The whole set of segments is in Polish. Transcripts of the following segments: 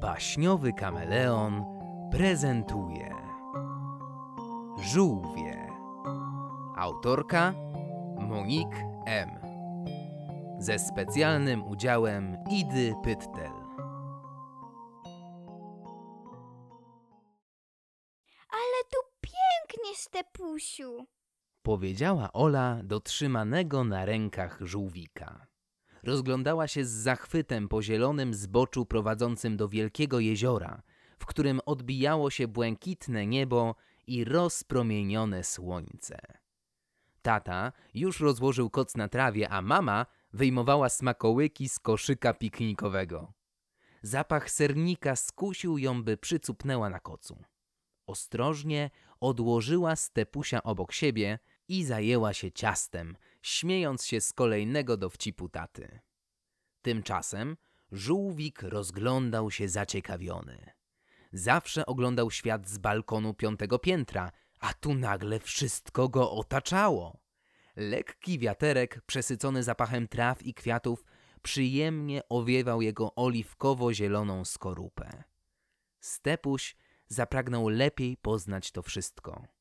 Baśniowy kameleon prezentuje Żółwie Autorka Monique M. Ze specjalnym udziałem Idy Pyttel. Ale tu pięknie, Stepusiu. Powiedziała Ola do trzymanego na rękach żółwika. Rozglądała się z zachwytem po zielonym zboczu prowadzącym do wielkiego jeziora, w którym odbijało się błękitne niebo i rozpromienione słońce. Tata już rozłożył koc na trawie, a mama wyjmowała smakołyki z koszyka piknikowego. Zapach sernika skusił ją, by przycupnęła na kocu. Ostrożnie odłożyła stepusia obok siebie i zajęła się ciastem, śmiejąc się z kolejnego dowcipu taty. Tymczasem żółwik rozglądał się zaciekawiony. Zawsze oglądał świat z balkonu piątego piętra, a tu nagle wszystko go otaczało. Lekki wiaterek, przesycony zapachem traw i kwiatów, przyjemnie owiewał jego oliwkowo-zieloną skorupę. Stepuś zapragnął lepiej poznać to wszystko.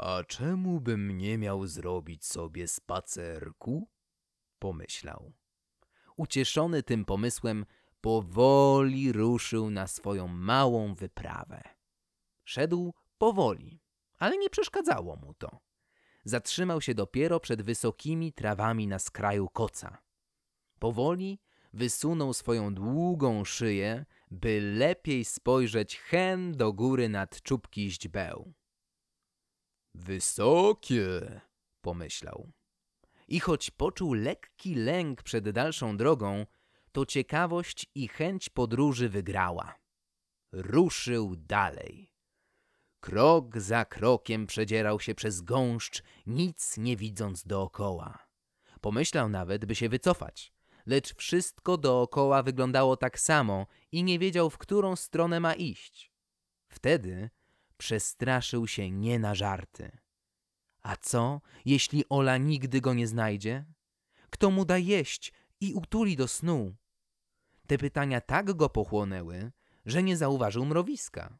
A czemu bym nie miał zrobić sobie spacerku? Pomyślał. Ucieszony tym pomysłem, powoli ruszył na swoją małą wyprawę. Szedł powoli, ale nie przeszkadzało mu to. Zatrzymał się dopiero przed wysokimi trawami na skraju koca. Powoli wysunął swoją długą szyję, by lepiej spojrzeć hen do góry nad czubki źdźbeł. Wysokie, pomyślał. I choć poczuł lekki lęk przed dalszą drogą, to ciekawość i chęć podróży wygrała. Ruszył dalej. Krok za krokiem przedzierał się przez gąszcz, nic nie widząc dookoła. Pomyślał nawet, by się wycofać, lecz wszystko dookoła wyglądało tak samo i nie wiedział, w którą stronę ma iść. Wtedy przestraszył się nie na żarty. A co, jeśli Ola nigdy go nie znajdzie? Kto mu da jeść i utuli do snu? Te pytania tak go pochłonęły, że nie zauważył mrowiska.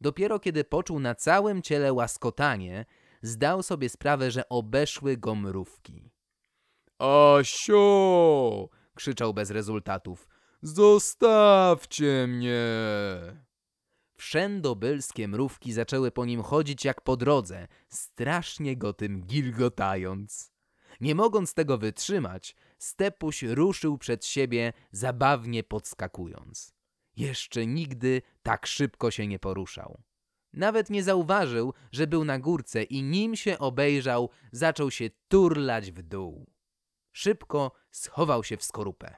Dopiero kiedy poczuł na całym ciele łaskotanie, zdał sobie sprawę, że obeszły go mrówki. Asio! krzyczał bez rezultatów. Zostawcie mnie! Wszędobylskie mrówki zaczęły po nim chodzić jak po drodze, strasznie go tym gilgotając. Nie mogąc tego wytrzymać, Stepuś ruszył przed siebie, zabawnie podskakując. Jeszcze nigdy tak szybko się nie poruszał. Nawet nie zauważył, że był na górce i nim się obejrzał, zaczął się turlać w dół. Szybko schował się w skorupę.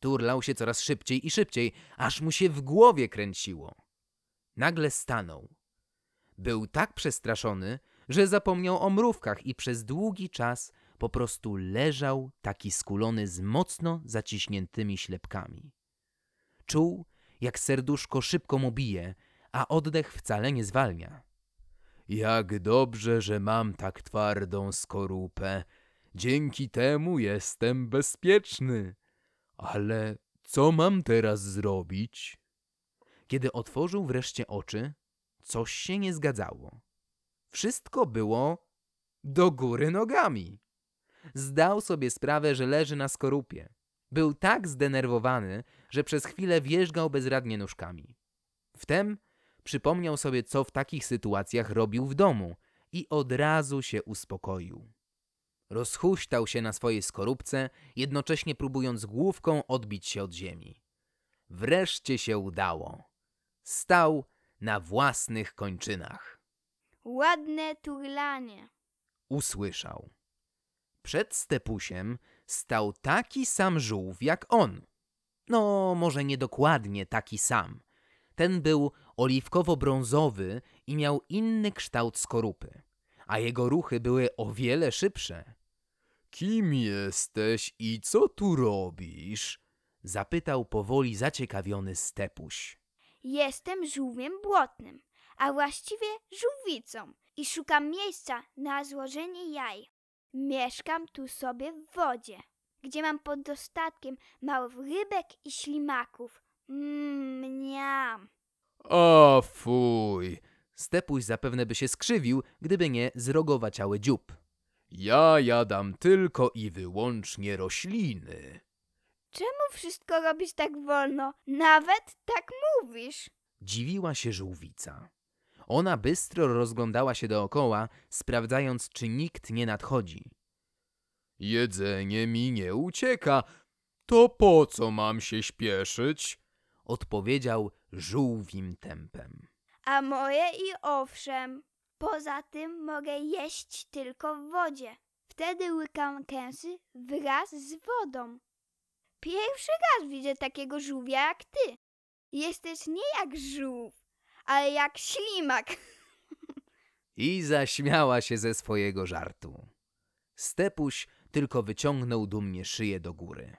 Turlał się coraz szybciej i szybciej, aż mu się w głowie kręciło. Nagle stanął. Był tak przestraszony, że zapomniał o mrówkach i przez długi czas po prostu leżał taki skulony z mocno zaciśniętymi ślepkami. Czuł, jak serduszko szybko mu bije, a oddech wcale nie zwalnia. Jak dobrze, że mam tak twardą skorupę. Dzięki temu jestem bezpieczny. Ale co mam teraz zrobić? Kiedy otworzył wreszcie oczy, coś się nie zgadzało. Wszystko było do góry nogami. Zdał sobie sprawę, że leży na skorupie. Był tak zdenerwowany, że przez chwilę wierzgał bezradnie nóżkami. Wtem przypomniał sobie, co w takich sytuacjach robił w domu i od razu się uspokoił. Rozhuśtał się na swojej skorupce, jednocześnie próbując główką odbić się od ziemi. Wreszcie się udało. Stał na własnych kończynach. Ładne turlanie. Usłyszał. Przed stepusiem stał taki sam żółw jak on. No, może nie dokładnie taki sam. Ten był oliwkowo-brązowy i miał inny kształt skorupy, a jego ruchy były o wiele szybsze. Kim jesteś i co tu robisz? Zapytał powoli zaciekawiony stepuś. Jestem żółwiem błotnym, a właściwie żółwicą i szukam miejsca na złożenie jaj. Mieszkam tu sobie w wodzie, gdzie mam pod dostatkiem małych rybek i ślimaków. Mmm. O fuj! Stepuś zapewne by się skrzywił, gdyby nie zrogowaciały dziób. Ja jadam tylko i wyłącznie rośliny. Czemu wszystko robisz tak wolno? Nawet tak mówisz. Dziwiła się żółwica. Ona bystro rozglądała się dookoła, sprawdzając, czy nikt nie nadchodzi. Jedzenie mi nie ucieka. To po co mam się śpieszyć? Odpowiedział żółwim tempem. A moje i owszem. Poza tym mogę jeść tylko w wodzie. Wtedy łykam kęsy wraz z wodą. Pierwszy raz widzę takiego żółwia jak ty. Jesteś nie jak żółw, ale jak ślimak. I zaśmiała się ze swojego żartu. Stepuś tylko wyciągnął dumnie szyję do góry.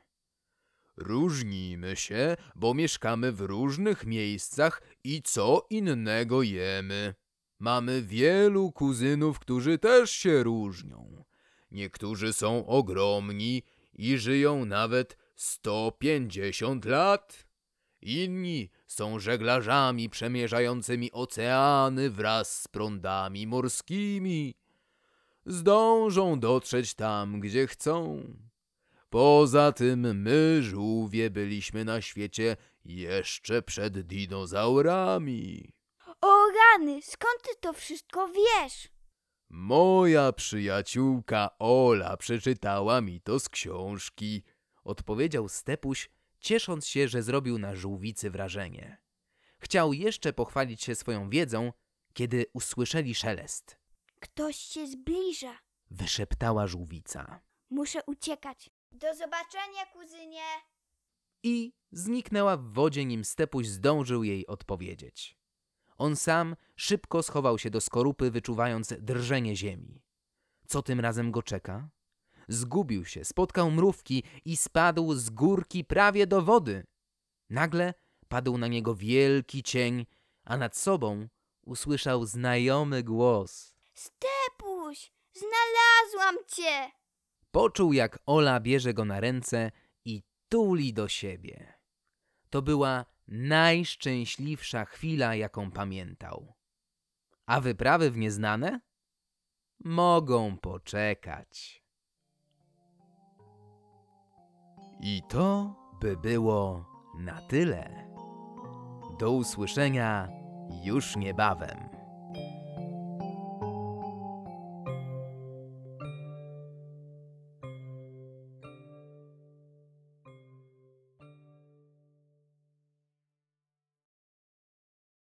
Różnimy się, bo mieszkamy w różnych miejscach i co innego jemy. Mamy wielu kuzynów, którzy też się różnią. Niektórzy są ogromni i żyją nawet 150 lat. Inni są żeglarzami przemierzającymi oceany wraz z prądami morskimi. Zdążą dotrzeć tam, gdzie chcą. Poza tym my, żółwie, byliśmy na świecie jeszcze przed dinozaurami. O rany, skąd ty to wszystko wiesz? Moja przyjaciółka Ola przeczytała mi to z książki, odpowiedział Stepuś, ciesząc się, że zrobił na żółwicy wrażenie. Chciał jeszcze pochwalić się swoją wiedzą, kiedy usłyszeli szelest. Ktoś się zbliża. Wyszeptała żółwica. Muszę uciekać. Do zobaczenia, kuzynie. I zniknęła w wodzie, nim Stepuś zdążył jej odpowiedzieć. On sam szybko schował się do skorupy, wyczuwając drżenie ziemi. Co tym razem go czeka? Zgubił się, spotkał mrówki i spadł z górki prawie do wody. Nagle padł na niego wielki cień, a nad sobą usłyszał znajomy głos. Stepuś, znalazłam cię. Poczuł, jak Ola bierze go na ręce i tuli do siebie. To była najszczęśliwsza chwila, jaką pamiętał. A wyprawy w nieznane? Mogą poczekać. I to by było na tyle. Do usłyszenia już niebawem.